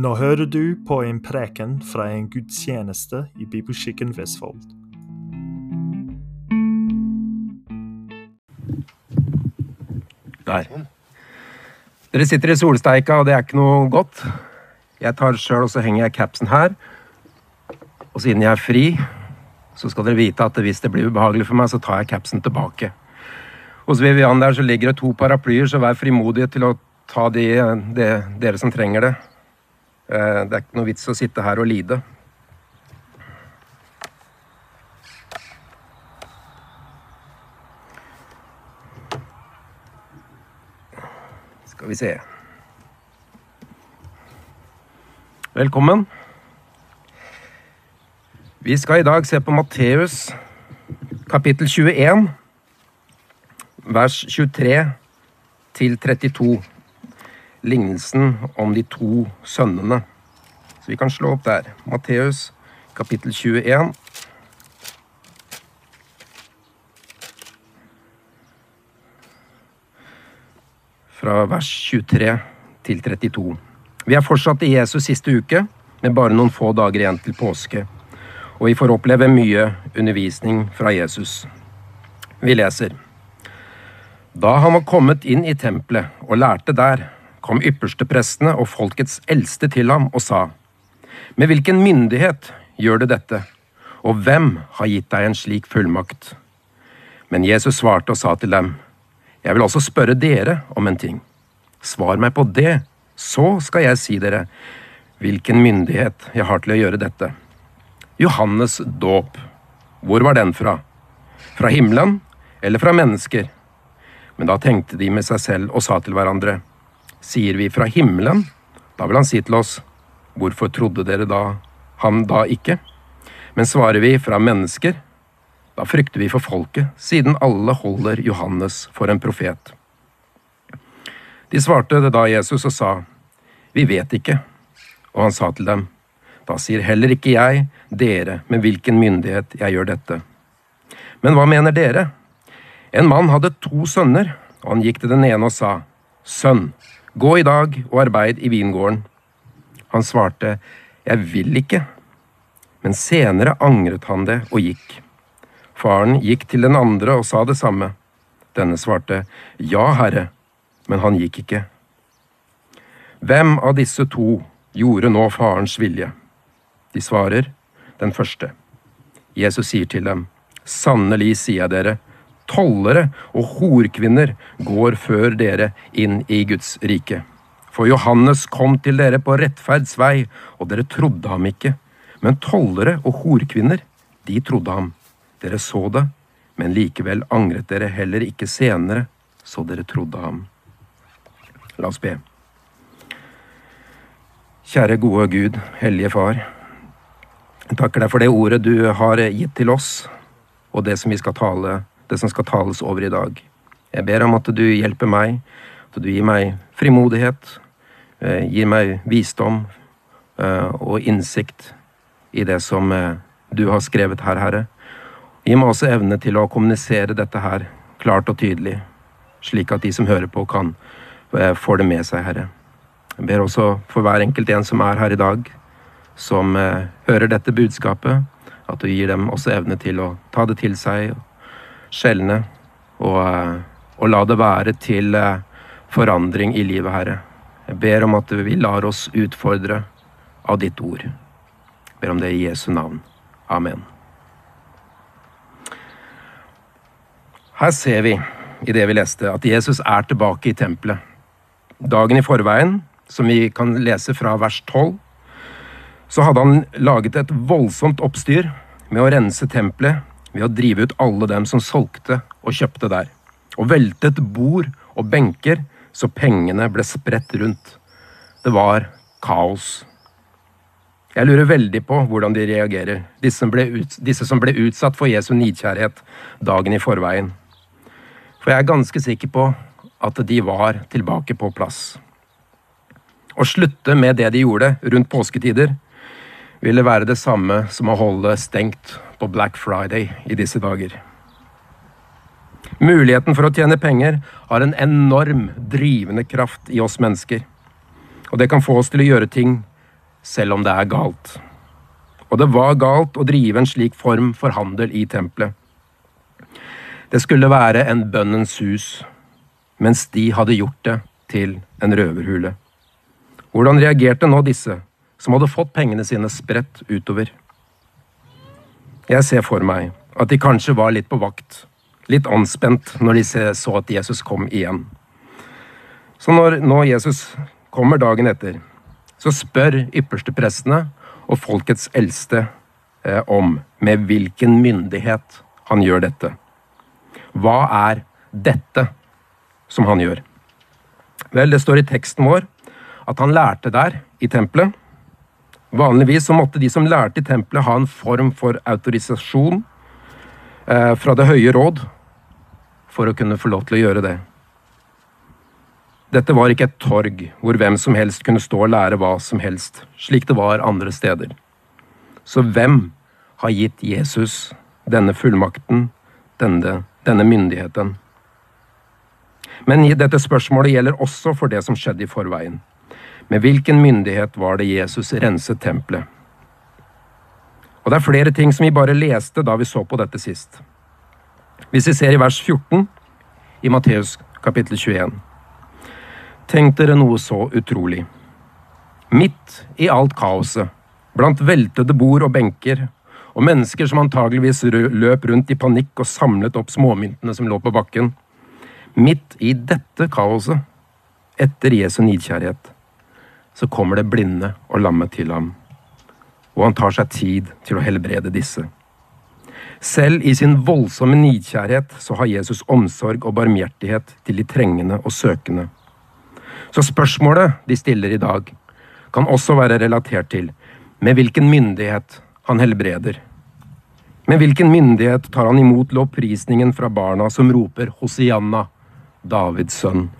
Nå hører du på en preken fra en gudstjeneste i Bibelskikken Vestfold. Der. Dere sitter i solsteika, og det er ikke noe godt. Jeg tar sjøl og så henger jeg capsen her. Og siden jeg er fri, så skal dere vite at hvis det blir ubehagelig for meg, så tar jeg capsen tilbake. Hos Vivian der så ligger det to paraplyer, så vær frimodige til å ta de, de, dere som trenger det. Eh, det er ikke noe vits å sitte her og lide. Skal vi se Velkommen. Vi skal i dag se på Matteus kapittel 21, vers 23 til 32. Lignelsen om de to sønnene. Så vi kan slå opp der. Matteus kapittel 21. Fra vers 23 til 32. Vi er fortsatt i Jesus siste uke, med bare noen få dager igjen til påske. Og vi får oppleve mye undervisning fra Jesus. Vi leser. Da han var kommet inn i tempelet og lærte der, kom yppersteprestene og folkets eldste til ham og sa, Med hvilken myndighet gjør du dette, og hvem har gitt deg en slik fullmakt? Men Jesus svarte og sa til dem, Jeg vil også spørre dere om en ting. Svar meg på det, så skal jeg si dere hvilken myndighet jeg har til å gjøre dette. Johannes dåp, hvor var den fra? Fra himmelen eller fra mennesker? Men da tenkte de med seg selv og sa til hverandre, sier vi fra himmelen, da vil han si til oss, hvorfor trodde dere da han da ikke? Men svarer vi fra mennesker, da frykter vi for folket, siden alle holder Johannes for en profet. De svarte det da Jesus og sa, vi vet ikke, og han sa til dem, da sier heller ikke jeg dere med hvilken myndighet jeg gjør dette. Men hva mener dere? En mann hadde to sønner, og han gikk til den ene og sa, Sønn, gå i dag og arbeid i vingården. Han svarte, Jeg vil ikke. Men senere angret han det og gikk. Faren gikk til den andre og sa det samme. Denne svarte, Ja, herre, men han gikk ikke. Hvem av disse to gjorde nå farens vilje? De svarer, den første. Jesus sier til dem, Sannelig sier jeg dere, tollere og horkvinner går før dere inn i Guds rike. For Johannes kom til dere på rettferds vei, og dere trodde ham ikke. Men tollere og horkvinner, de trodde ham. Dere så det, men likevel angret dere heller ikke senere, så dere trodde ham. La oss be. Kjære gode Gud, hellige Far. Jeg takker deg for det ordet du har gitt til oss, og det som vi skal tale det som skal tales over i dag. Jeg ber om at du hjelper meg, at du gir meg frimodighet, eh, gir meg visdom eh, og innsikt i det som eh, du har skrevet her, Herre. Gi meg også evne til å kommunisere dette her klart og tydelig, slik at de som hører på, kan få det med seg, Herre. Jeg ber også for hver enkelt en som er her i dag, som hører dette budskapet, at du gir dem også evne til å ta det til seg skjelne, og, og, la det være til eh, forandring i livet, Herre. Jeg ber om at vi lar oss utfordre av ditt ord. Jeg ber om det i Jesu navn. Amen. Her ser vi i det vi leste, at Jesus er tilbake i tempelet. Dagen i forveien, som vi kan lese fra vers 12, så hadde han laget et voldsomt oppstyr med å rense tempelet ved å drive ut alle dem som solgte og kjøpte der, og veltet bord og benker så pengene ble spredt rundt. Det var kaos. Jeg lurer veldig på hvordan de reagerer, disse som ut, disse som ble utsatt for Jesu nidkjærhet dagen i forveien. For jeg er ganske sikker på at de var tilbake på plass. Å slutte med det de gjorde rundt påsketider, ville være det samme som å holde stengt på Black Friday i disse dager. Muligheten for å tjene penger har en enorm drivende kraft i oss mennesker. Og det kan få oss til å gjøre ting selv om det er galt. Og det var galt å drive en slik form for handel i tempelet. Det skulle være en bønnens hus, mens de hadde gjort det til en røverhule. Hvordan reagerte nå disse, som hadde fått pengene sine spredt utover? Jeg ser for meg at de kanskje var litt på vakt, litt anspent når de så at Jesus kom igjen. Så når nå Jesus kommer dagen etter, så spør yppersteprestene og folkets eldste eh, om med hvilken myndighet han gjør dette. Hva er dette som han gjør? Vel, det står i teksten vår at han lærte der, i tempelet. Vanligvis så måtte de som lærte i tempelet, ha en form for autorisasjon eh, fra Det høye råd for å kunne få lov til å gjøre det. Dette var ikke et torg hvor hvem som helst kunne stå og lære hva som helst, slik det var andre steder. Så hvem har gitt Jesus denne fullmakten, denne, denne myndigheten? Men dette spørsmålet gjelder også for det som skjedde i forveien. Med hvilken myndighet var det Jesus renset tempelet? Og det er flere ting som vi bare leste da vi så på dette sist. Hvis vi ser i vers 14 i Matteus kapittel 21. Tenk dere noe så utrolig. Midt i alt kaoset, blant veltede bord og benker, og mennesker som antageligvis løp rundt i panikk og samlet opp småmyntene som lå på bakken, midt i dette kaoset, etter Jesu nidkjærhet, så kommer det blinde og lamme til ham, og han tar seg tid til å helbrede disse. Selv i sin voldsomme nidkjærhet så har Jesus omsorg og barmhjertighet til de trengende og søkende. Så spørsmålet de stiller i dag, kan også være relatert til med hvilken myndighet han helbreder. Med hvilken myndighet tar han imot lovprisningen fra barna som roper Hosianna, Davids sønn?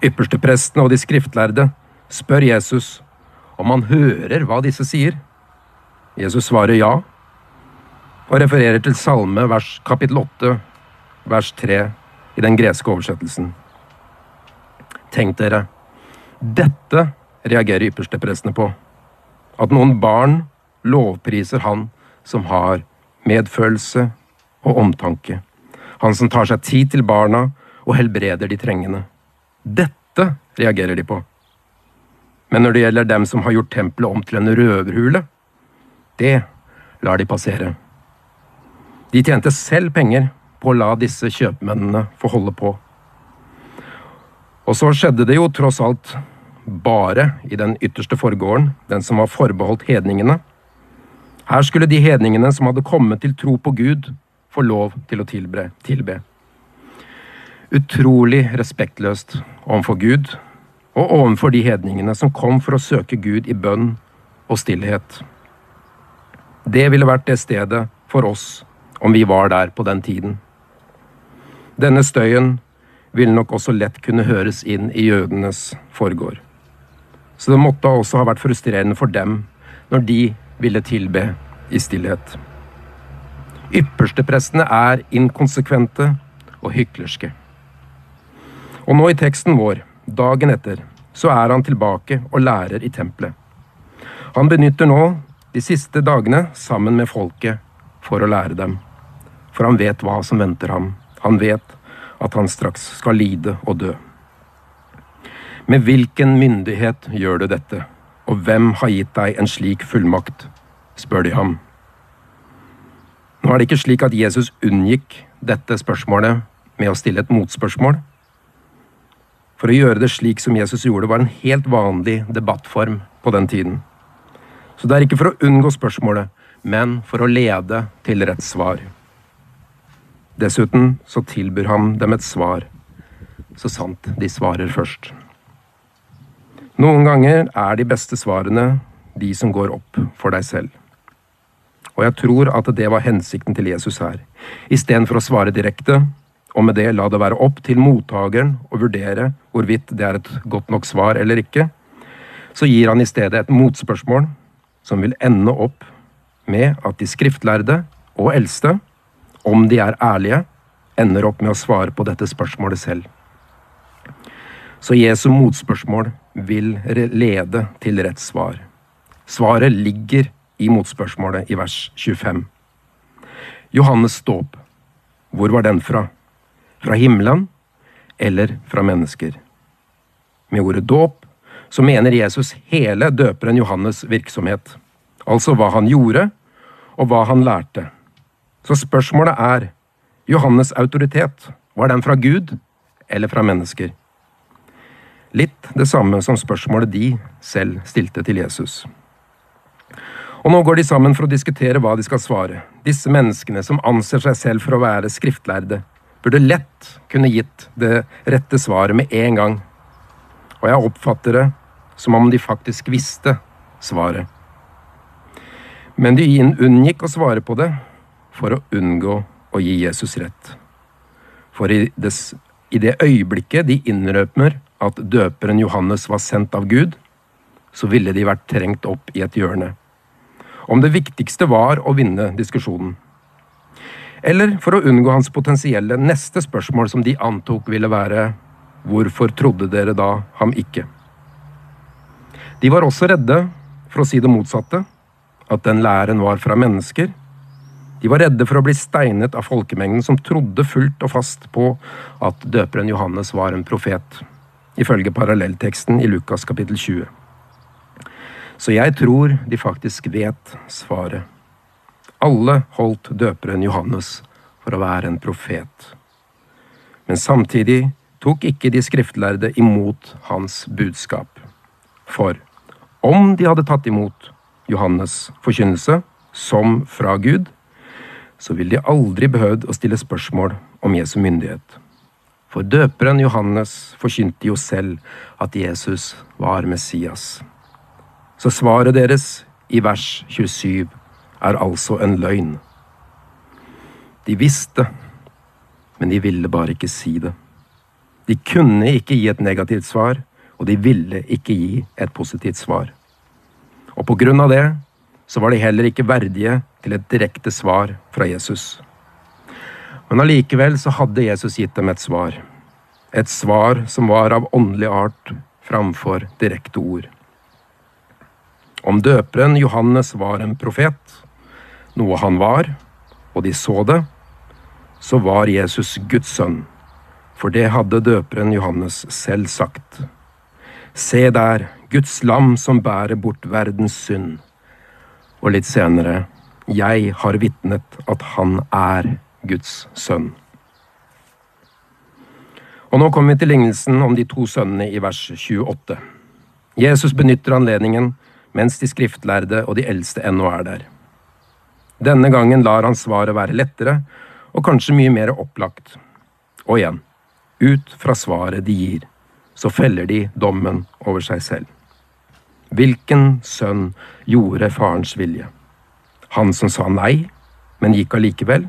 Yppersteprestene og de skriftlærde spør Jesus om han hører hva disse sier. Jesus svarer ja, og refererer til Salme vers kapittel 8, vers 3 i den greske oversettelsen. Tenk dere, dette reagerer yppersteprestene på. At noen barn lovpriser han som har medfølelse og omtanke. Han som tar seg tid til barna og helbreder de trengende. Dette reagerer de på. Men når det gjelder dem som har gjort tempelet om til en røverhule, det lar de passere. De tjente selv penger på å la disse kjøpmennene få holde på. Og så skjedde det jo tross alt bare i den ytterste forgården, den som var forbeholdt hedningene. Her skulle de hedningene som hadde kommet til tro på Gud, få lov til å tilbe. tilbe. Utrolig respektløst overfor Gud, og overfor de hedningene som kom for å søke Gud i bønn og stillhet. Det ville vært det stedet for oss om vi var der på den tiden. Denne støyen ville nok også lett kunne høres inn i jødenes forgård. Så det måtte også ha vært frustrerende for dem når de ville tilbe i stillhet. Yppersteprestene er inkonsekvente og hyklerske. Og nå i teksten vår, dagen etter, så er han tilbake og lærer i tempelet. Han benytter nå de siste dagene sammen med folket for å lære dem. For han vet hva som venter ham. Han vet at han straks skal lide og dø. Med hvilken myndighet gjør du dette, og hvem har gitt deg en slik fullmakt, spør de ham. Nå er det ikke slik at Jesus unngikk dette spørsmålet med å stille et motspørsmål. For å gjøre det slik som Jesus gjorde, var en helt vanlig debattform på den tiden. Så det er ikke for å unngå spørsmålet, men for å lede til rett svar. Dessuten så tilbyr han dem et svar, så sant de svarer først. Noen ganger er de beste svarene de som går opp for deg selv. Og jeg tror at det var hensikten til Jesus her. Istedenfor å svare direkte, og med det la det være opp til mottakeren å vurdere hvorvidt det er et godt nok svar eller ikke, så gir han i stedet et motspørsmål som vil ende opp med at de skriftlærde og eldste om de er ærlige, ender opp med å svare på dette spørsmålet selv. Så Jesu motspørsmål vil lede til rett svar. Svaret ligger i motspørsmålet i vers 25. Johannes dåp, hvor var den fra? Fra himmelen eller fra mennesker? Med ordet dåp så mener Jesus hele døperen Johannes' virksomhet, altså hva han gjorde og hva han lærte. Så spørsmålet er Johannes' autoritet, var den fra Gud eller fra mennesker? Litt det samme som spørsmålet de selv stilte til Jesus. Og nå går de sammen for å diskutere hva de skal svare. Disse menneskene som anser seg selv for å være skriftlærde, burde lett kunne gitt det rette svaret med en gang. Og jeg oppfatter det som om de faktisk visste svaret. Men de unngikk å svare på det for å unngå å gi Jesus rett. For i, det øyeblikket de innrømmer at døperen Johannes var sendt av Gud, så ville de vært trengt opp i et hjørne om det viktigste var å vinne diskusjonen. Eller for å unngå hans potensielle neste spørsmål, som de antok ville være hvorfor trodde dere da ham ikke? De var også redde for å si det motsatte, at den læren var fra mennesker. De var redde for å bli steinet av folkemengden som trodde fullt og fast på at døperen Johannes var en profet, ifølge parallellteksten i Lukas kapittel 20. Så jeg tror de faktisk vet svaret. Alle holdt døperen Johannes for å være en profet. Men samtidig tok ikke de skriftlærde imot hans budskap. For om de hadde tatt imot Johannes' forkynnelse som fra Gud, så ville de aldri behøvd å stille spørsmål om Jesu myndighet. For døperen Johannes forkynte jo selv at Jesus var Messias. Så svaret deres i vers 27 er altså en løgn. De visste, men de ville bare ikke si det. De kunne ikke gi et negativt svar, og de ville ikke gi et positivt svar. Og på grunn av det så var de heller ikke verdige til et direkte svar fra Jesus. Men allikevel så hadde Jesus gitt dem et svar. Et svar som var av åndelig art framfor direkte ord. Om døperen Johannes var en profet, noe han var, og de så det, så var Jesus Guds sønn, for det hadde døperen Johannes selv sagt. Se der, Guds lam som bærer bort verdens synd. Og litt senere, jeg har vitnet at han er Guds sønn. Og nå kommer vi til lignelsen om de to sønnene i vers 28. Jesus benytter anledningen mens de skriftlærde og de eldste ennå er der. Denne gangen lar han svaret være lettere og kanskje mye mer opplagt. Og igjen, ut fra svaret de gir, så feller de dommen over seg selv. Hvilken sønn gjorde farens vilje? Han som sa nei, men gikk allikevel?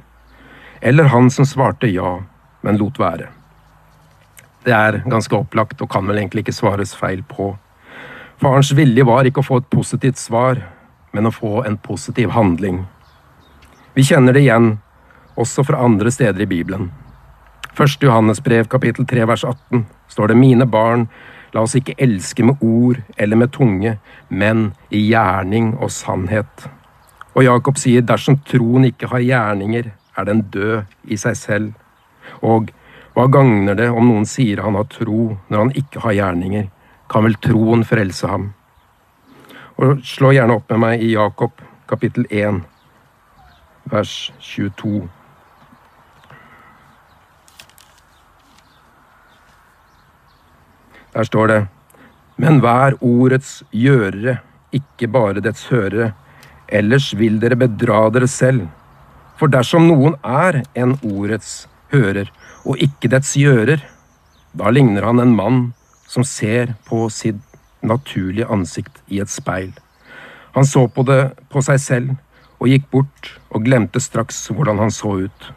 Eller han som svarte ja, men lot være? Det er ganske opplagt og kan vel egentlig ikke svares feil på. Farens vilje var ikke å få et positivt svar, men å få en positiv handling. Vi kjenner det igjen, også fra andre steder i Bibelen. Første Johannesbrev kapittel 3 vers 18 står det Mine barn, la oss ikke elske med ord eller med tunge, men i gjerning og sannhet. Og Jakob sier dersom troen ikke har gjerninger, er den død i seg selv. Og hva gagner det om noen sier han har tro når han ikke har gjerninger? kan vel troen frelse ham. Og slå gjerne opp med meg i Jakob kapittel 1, vers 22. Der står det Men vær ordets gjørere, ikke bare dets hørere, ellers vil dere bedra dere selv. For dersom noen er en ordets hører og ikke dets gjører, da ligner han en mann som ser på sitt naturlige ansikt i et speil. Han så på det på seg selv og gikk bort og glemte straks hvordan han så ut.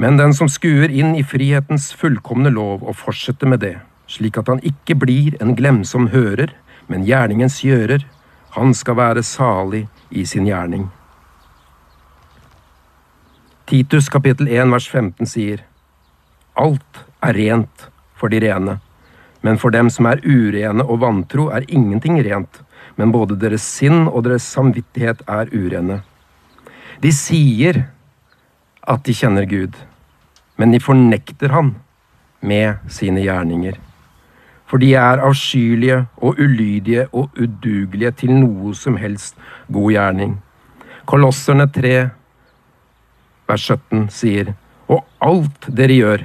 Men den som skuer inn i frihetens fullkomne lov og fortsetter med det, slik at han ikke blir en glemsom hører, men gjerningens gjører, han skal være salig i sin gjerning. Titus kapittel 1 vers 15 sier, Alt er rent for de rene, Men for dem som er urene og vantro, er ingenting rent, men både deres sinn og deres samvittighet er urene. De sier at de kjenner Gud, men de fornekter Han med sine gjerninger. For de er avskyelige og ulydige og udugelige til noe som helst god gjerning. Kolosserne 3, vers 17 sier, og alt dere gjør,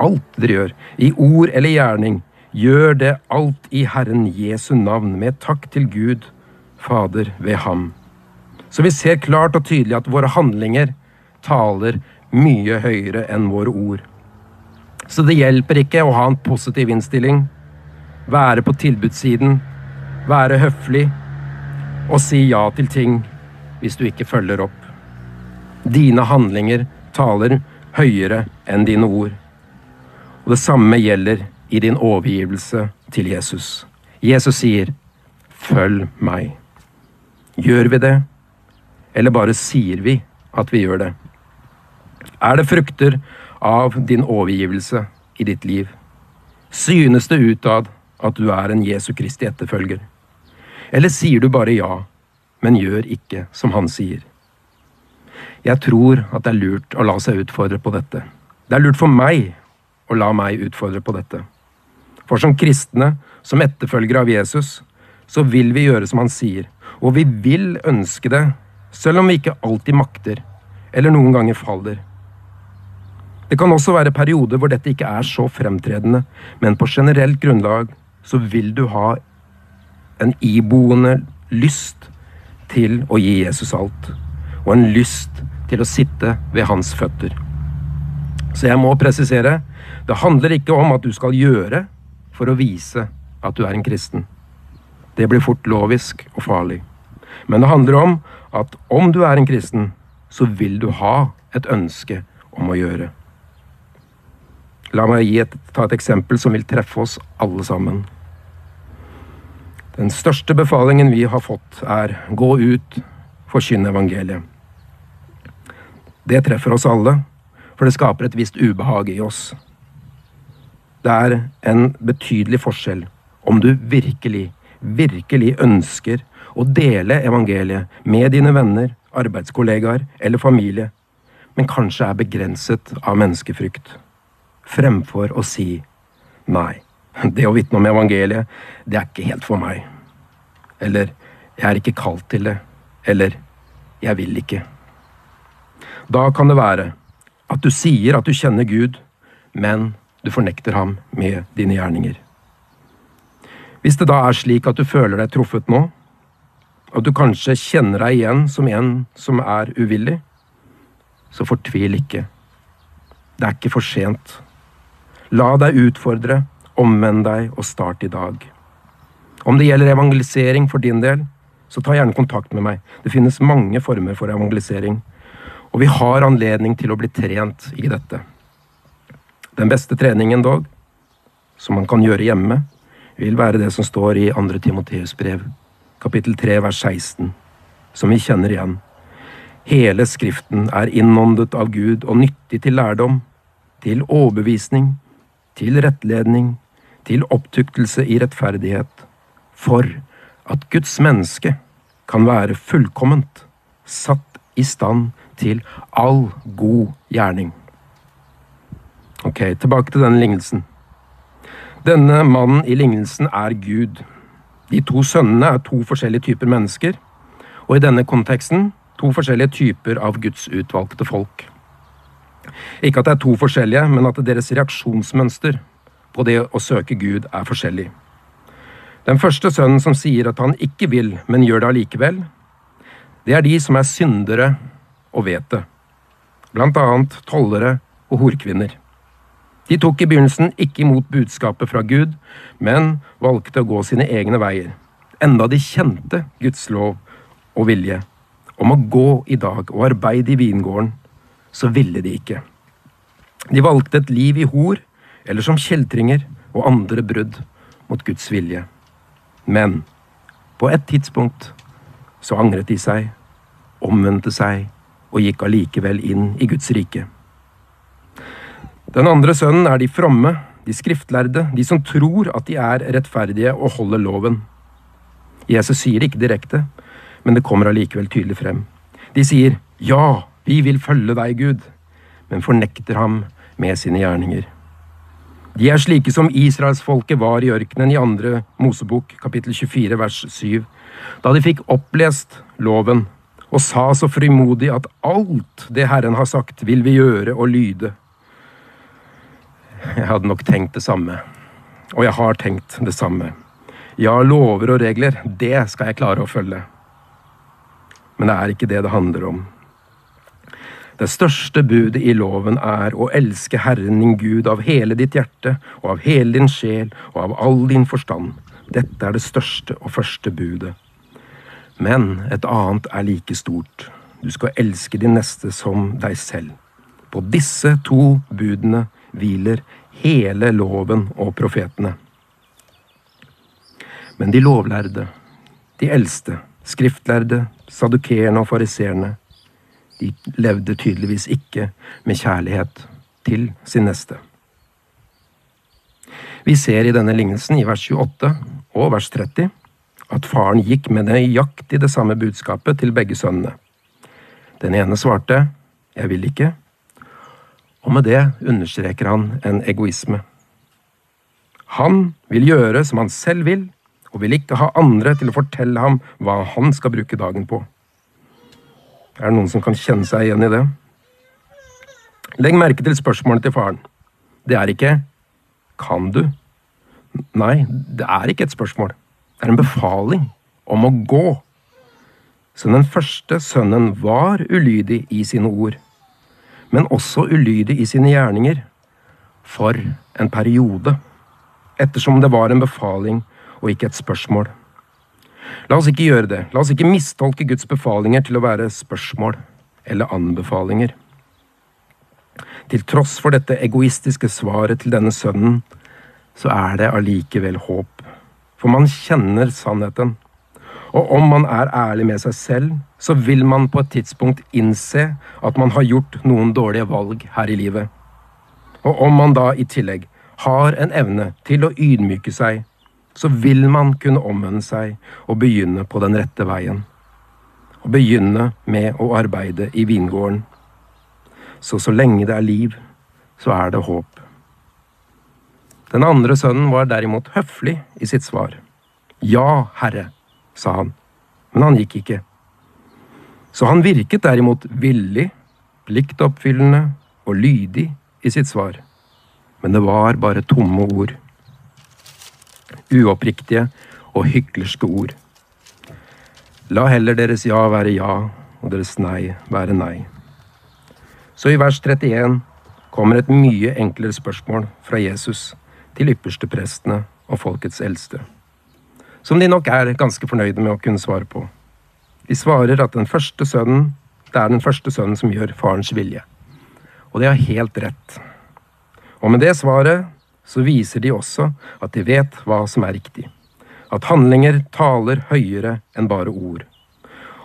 alt dere gjør, i ord eller gjerning, gjør det alt i Herren Jesu navn, med takk til Gud, Fader, ved ham. Så vi ser klart og tydelig at våre handlinger taler mye høyere enn våre ord. Så det hjelper ikke å ha en positiv innstilling, være på tilbudssiden, være høflig og si ja til ting hvis du ikke følger opp. Dine handlinger taler høyere enn dine ord. Og det samme gjelder i din overgivelse til Jesus. Jesus sier, 'Følg meg'. Gjør vi det, eller bare sier vi at vi gjør det? Er det frukter av din overgivelse i ditt liv? Synes det utad at du er en Jesu Kristi etterfølger? Eller sier du bare ja, men gjør ikke som han sier? Jeg tror at det er lurt å la seg utfordre på dette. Det er lurt for meg å la meg utfordre på dette. For som kristne, som etterfølgere av Jesus, så vil vi gjøre som han sier, og vi vil ønske det, selv om vi ikke alltid makter, eller noen ganger faller. Det kan også være perioder hvor dette ikke er så fremtredende, men på generelt grunnlag så vil du ha en iboende lyst til å gi Jesus alt, og en lyst til å sitte ved hans føtter. Så jeg må presisere det handler ikke om at du skal gjøre for å vise at du er en kristen. Det blir fort lovisk og farlig. Men det handler om at om du er en kristen, så vil du ha et ønske om å gjøre. La meg et, ta et eksempel som vil treffe oss alle sammen. Den største befalingen vi har fått, er gå ut, forkynne evangeliet. Det treffer oss alle, for det skaper et visst ubehag i oss. Det er en betydelig forskjell om du virkelig, virkelig ønsker å dele evangeliet med dine venner, arbeidskollegaer eller familie, men kanskje er begrenset av menneskefrykt, fremfor å si nei. Det å vitne om evangeliet, det er ikke helt for meg. Eller jeg er ikke kalt til det. Eller jeg vil ikke. Da kan det være at du sier at du kjenner Gud, men du fornekter ham med dine gjerninger. Hvis det da er slik at du føler deg truffet nå, og du kanskje kjenner deg igjen som en som er uvillig, så fortvil ikke. Det er ikke for sent. La deg utfordre, omvend deg og start i dag. Om det gjelder evangelisering for din del, så ta gjerne kontakt med meg. Det finnes mange former for evangelisering, og vi har anledning til å bli trent i dette. Den beste treningen, dog, som man kan gjøre hjemme, vil være det som står i 2. Timoteus brev, kapittel 3, vers 16, som vi kjenner igjen. Hele Skriften er innåndet av Gud og nyttig til lærdom, til overbevisning, til rettledning, til opptuktelse i rettferdighet, for at Guds menneske kan være fullkomment, satt i stand til all god gjerning. Ok, tilbake til denne lignelsen. Denne mannen i lignelsen er Gud. De to sønnene er to forskjellige typer mennesker, og i denne konteksten to forskjellige typer av Guds utvalgte folk. Ikke at det er to forskjellige, men at deres reaksjonsmønster på det å søke Gud er forskjellig. Den første sønnen som sier at han ikke vil, men gjør det allikevel, det er de som er syndere og vet det, blant annet tollere og horkvinner. De tok i begynnelsen ikke imot budskapet fra Gud, men valgte å gå sine egne veier, enda de kjente Guds lov og vilje om å gå i dag og arbeide i vingården, så ville de ikke. De valgte et liv i hor eller som kjeltringer og andre brudd mot Guds vilje. Men på et tidspunkt så angret de seg, omvendte seg og gikk allikevel inn i Guds rike. Den andre sønnen er de fromme, de skriftlærde, de som tror at de er rettferdige og holder loven. Jesus sier det ikke direkte, men det kommer allikevel tydelig frem. De sier ja, vi vil følge deg, Gud, men fornekter ham med sine gjerninger. De er slike som israelsfolket var i ørkenen i andre Mosebok, kapittel 24, vers 7, da de fikk opplest loven og sa så frimodig at alt det Herren har sagt, vil vi gjøre og lyde. Jeg hadde nok tenkt det samme, og jeg har tenkt det samme. Ja, lover og regler, det skal jeg klare å følge. Men det er ikke det det handler om. Det største budet i loven er å elske Herren din Gud av hele ditt hjerte og av hele din sjel og av all din forstand. Dette er det største og første budet. Men et annet er like stort. Du skal elske din neste som deg selv. På disse to budene hviler hele loven og profetene. Men de lovlærde, de eldste, skriftlærde, sadukeerne og fariseerne, de levde tydeligvis ikke med kjærlighet til sin neste. Vi ser i denne lignelsen i vers 28 og vers 30 at faren gikk med nøyaktig det samme budskapet til begge sønnene. Den ene svarte 'Jeg vil ikke', og med det understreker han en egoisme. Han vil gjøre som han selv vil, og vil ikke ha andre til å fortelle ham hva han skal bruke dagen på. Er det noen som kan kjenne seg igjen i det? Legg merke til spørsmålet til faren. Det er ikke 'kan du'? Nei, det er ikke et spørsmål. Det er en befaling om å gå. Så den første sønnen var ulydig i sine ord, men også ulydig i sine gjerninger. For en periode. Ettersom det var en befaling og ikke et spørsmål. La oss ikke gjøre det. La oss ikke mistolke Guds befalinger til å være spørsmål eller anbefalinger. Til tross for dette egoistiske svaret til denne sønnen, så er det allikevel håp. For man kjenner sannheten. Og om man er ærlig med seg selv, så vil man på et tidspunkt innse at man har gjort noen dårlige valg her i livet. Og om man da i tillegg har en evne til å ydmyke seg så vil man kunne omvende seg og begynne på den rette veien. Og begynne med å arbeide i vingården. Så så lenge det er liv, så er det håp. Den andre sønnen var derimot høflig i sitt svar. Ja, herre, sa han, men han gikk ikke. Så han virket derimot villig, pliktoppfyllende og lydig i sitt svar. Men det var bare tomme ord uoppriktige og hyklerske ord. La heller deres ja være ja, og deres nei være nei. Så i vers 31 kommer et mye enklere spørsmål fra Jesus til yppersteprestene og folkets eldste, som de nok er ganske fornøyde med å kunne svare på. De svarer at den første sønnen, det er den første sønnen som gjør farens vilje. Og de har helt rett. Og med det svaret så viser de også at de vet hva som er riktig. At handlinger taler høyere enn bare ord.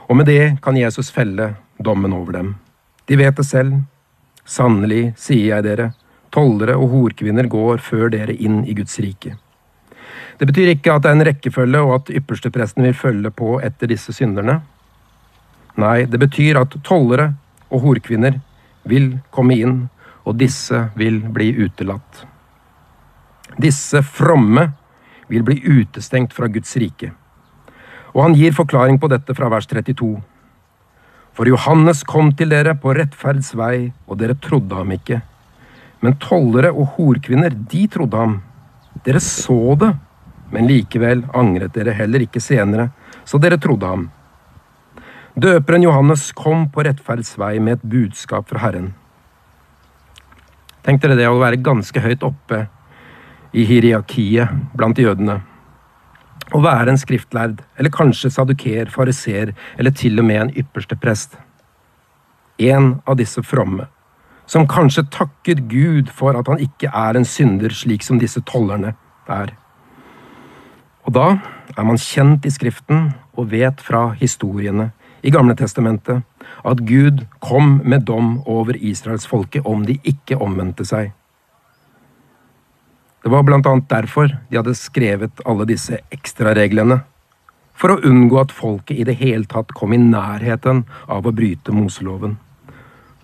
Og med det kan Jesus felle dommen over dem. De vet det selv. Sannelig, sier jeg dere, tollere og horkvinner går før dere inn i Guds rike. Det betyr ikke at det er en rekkefølge og at ypperstepresten vil følge på etter disse synderne. Nei, det betyr at tollere og horkvinner vil komme inn, og disse vil bli utelatt. Disse fromme vil bli utestengt fra Guds rike. Og han gir forklaring på dette fra vers 32. For Johannes kom til dere på rettferds vei, og dere trodde ham ikke. Men tollere og horkvinner, de trodde ham. Dere så det, men likevel angret dere heller ikke senere, så dere trodde ham. Døperen Johannes kom på rettferds vei med et budskap fra Herren. Tenk dere det å være ganske høyt oppe i hierarkiet blant jødene. Å være en skriftlærd, eller kanskje saduker, fariser, eller til og med en ypperste prest. En av disse fromme, som kanskje takker Gud for at han ikke er en synder slik som disse tollerne er. Og da er man kjent i Skriften og vet fra historiene i Gamle Testamentet at Gud kom med dom over Israels folke om de ikke omvendte seg. Det var blant annet derfor de hadde skrevet alle disse ekstrareglene. For å unngå at folket i det hele tatt kom i nærheten av å bryte Moseloven.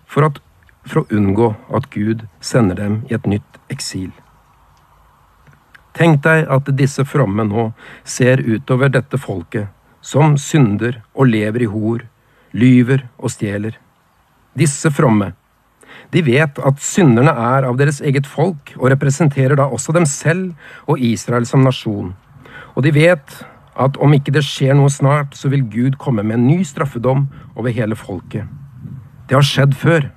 For, at, for å unngå at Gud sender dem i et nytt eksil. Tenk deg at disse fromme nå ser utover dette folket, som synder og lever i hor, lyver og stjeler. Disse fromme, de vet at synderne er av deres eget folk og representerer da også dem selv og Israel som nasjon. Og de vet at om ikke det skjer noe snart, så vil Gud komme med en ny straffedom over hele folket. Det har skjedd før.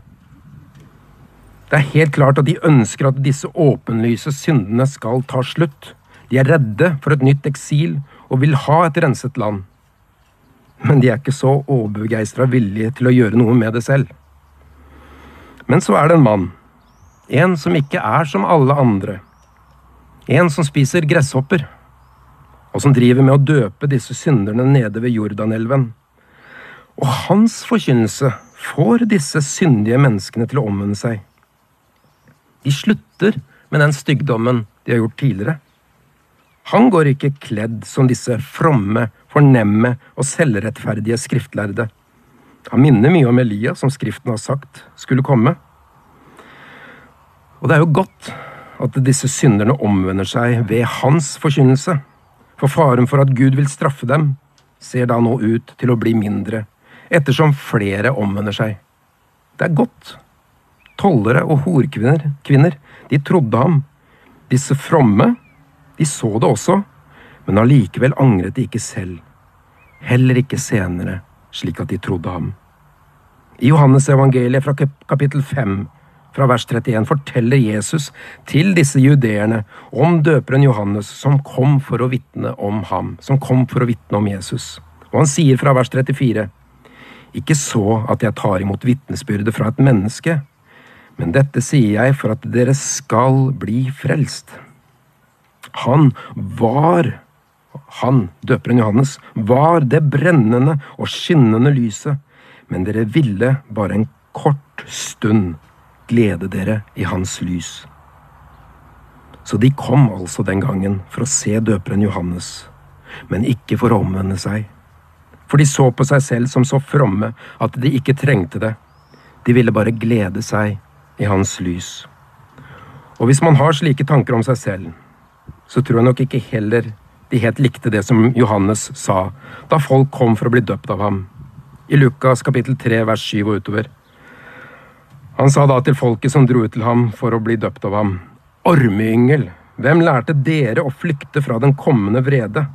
Det er helt klart at de ønsker at disse åpenlyse syndene skal ta slutt. De er redde for et nytt eksil og vil ha et renset land. Men de er ikke så overbegeistra villige til å gjøre noe med det selv. Men så er det en mann. En som ikke er som alle andre. En som spiser gresshopper. Og som driver med å døpe disse synderne nede ved Jordanelven. Og hans forkynnelse får disse syndige menneskene til å omvende seg. De slutter med den styggdommen de har gjort tidligere. Han går ikke kledd som disse fromme, fornemme og selvrettferdige skriftlærde. Han minner mye om Elia, som Skriften har sagt skulle komme. Og det er jo godt at disse synderne omvender seg ved hans forkynnelse, for faren for at Gud vil straffe dem, ser da nå ut til å bli mindre, ettersom flere omvender seg. Det er godt. Tollere og horkvinner, kvinner, de trodde ham. Disse fromme, de så det også, men allikevel angret de ikke selv. Heller ikke senere, slik at de trodde ham. I Johannes evangeliet fra kapittel 5, fra vers 31, forteller Jesus til disse judeerne om døperen Johannes som kom for å vitne om ham, som kom for å vitne om Jesus. Og han sier fra vers 34, ikke så at jeg tar imot vitnesbyrdet fra et menneske, men dette sier jeg for at dere skal bli frelst. Han var, han, døperen Johannes, var det brennende og skinnende lyset men dere ville bare en kort stund glede dere i hans lys. Så de kom altså den gangen for å se døperen Johannes, men ikke for å omvende seg. For de så på seg selv som så fromme at de ikke trengte det. De ville bare glede seg i hans lys. Og hvis man har slike tanker om seg selv, så tror jeg nok ikke heller de helt likte det som Johannes sa da folk kom for å bli døpt av ham i Lukas kapittel 3 vers 7 og utover. Han sa da til folket som dro ut til ham for å bli døpt av ham, Ormeyngel, hvem lærte dere å flykte fra den kommende vrede?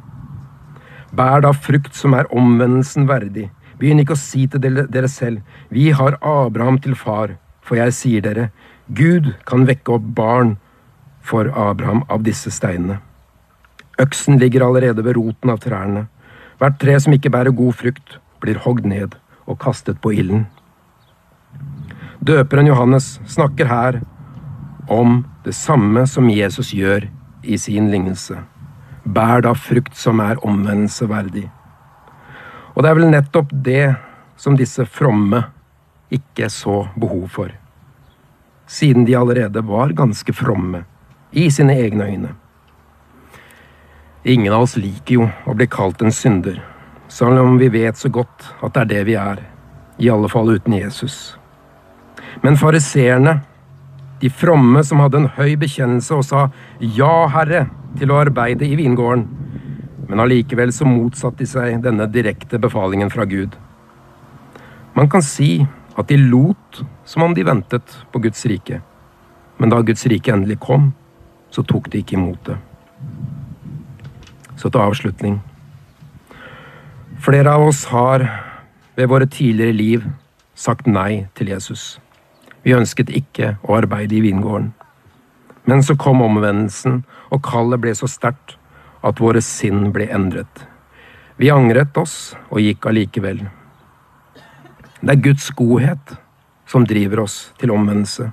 Bær da frukt som er omvendelsen verdig. Begynn ikke å si til dere selv, vi har Abraham til far, for jeg sier dere, Gud kan vekke opp barn for Abraham av disse steinene. Øksen ligger allerede ved roten av trærne. Hvert tre som ikke bærer god frukt, blir hogd ned og kastet på ilden. Døperen Johannes snakker her om det samme som Jesus gjør i sin lignelse. Bær da frukt som er omvendelse verdig. Og det er vel nettopp det som disse fromme ikke så behov for, siden de allerede var ganske fromme i sine egne øyne. Ingen av oss liker jo å bli kalt en synder, selv om vi vet så godt at det er det vi er, i alle fall uten Jesus. Men fariseerne, de fromme som hadde en høy bekjennelse og sa ja, Herre, til å arbeide i vingården, men allikevel så motsatte de seg denne direkte befalingen fra Gud. Man kan si at de lot som om de ventet på Guds rike, men da Guds rike endelig kom, så tok de ikke imot det. Så til avslutning. Flere av oss har ved våre tidligere liv sagt nei til Jesus. Vi ønsket ikke å arbeide i vingården. Men så kom omvendelsen, og kallet ble så sterkt at våre sinn ble endret. Vi angret oss og gikk allikevel. Det er Guds godhet som driver oss til omvendelse.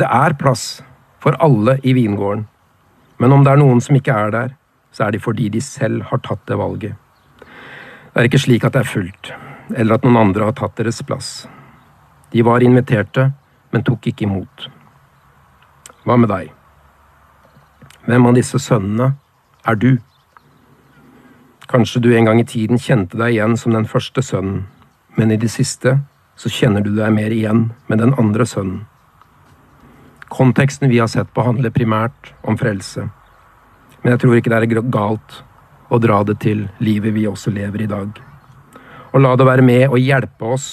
Det er plass for alle i vingården, men om det er noen som ikke er der, så er de fordi de selv har tatt det valget. Det er ikke slik at det er fullt, eller at noen andre har tatt deres plass. De var inviterte, men tok ikke imot. Hva med deg? Hvem av disse sønnene er du? Kanskje du en gang i tiden kjente deg igjen som den første sønnen, men i det siste så kjenner du deg mer igjen med den andre sønnen. Konteksten vi har sett på, handler primært om frelse, men jeg tror ikke det er galt å dra det til livet vi også lever i dag. Og la det være med å hjelpe oss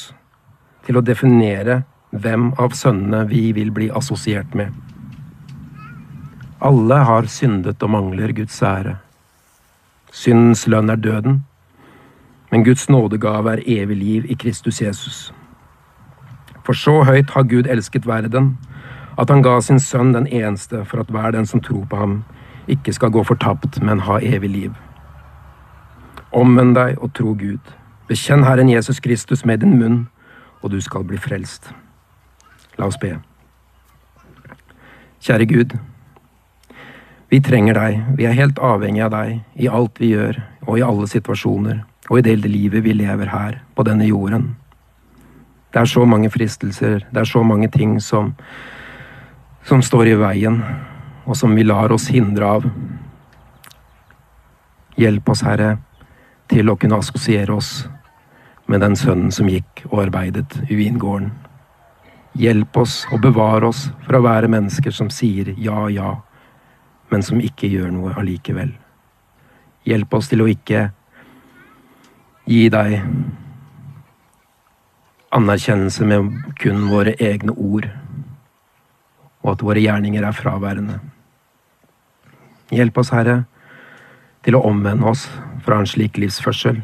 til å definere hvem av sønnene vi vil bli assosiert med. Alle har syndet og mangler Guds ære. Syndens lønn er døden, men Guds nådegave er evig liv i Kristus Jesus. For så høyt har Gud elsket verden, at han ga sin sønn den eneste, for at hver den som tror på ham, ikke skal gå fortapt, men ha evig liv. Omvend deg og tro Gud. Bekjenn Herren Jesus Kristus med din munn, og du skal bli frelst. La oss be. Kjære Gud. Vi trenger deg, vi er helt avhengig av deg i alt vi gjør og i alle situasjoner og i det livet vi lever her på denne jorden. Det er så mange fristelser, det er så mange ting som, som står i veien, og som vi lar oss hindre av. Hjelp oss, Herre, til å kunne assosiere oss med den sønnen som gikk og arbeidet i vingården. Hjelp oss og bevare oss fra å være mennesker som sier ja, ja men som ikke gjør noe allikevel. Hjelp oss til å ikke gi deg anerkjennelse med kun våre egne ord, og at våre gjerninger er fraværende. Hjelp oss, Herre, til å omvende oss fra en slik livsførsel,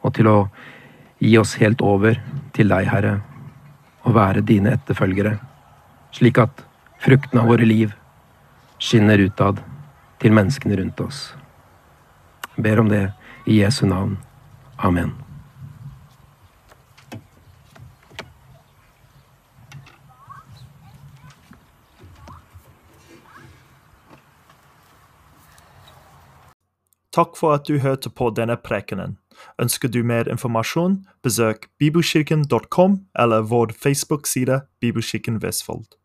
og til å gi oss helt over til deg, Herre, og være dine etterfølgere, slik at frukten av våre liv skinner utad til menneskene rundt oss. Jeg ber om det i Jesu navn. Amen. Takk for at du hørte på denne prekenen. Ønsker du mer informasjon, besøk bibelkirken.com eller vår Facebook-side Bibelkirken Vestfold.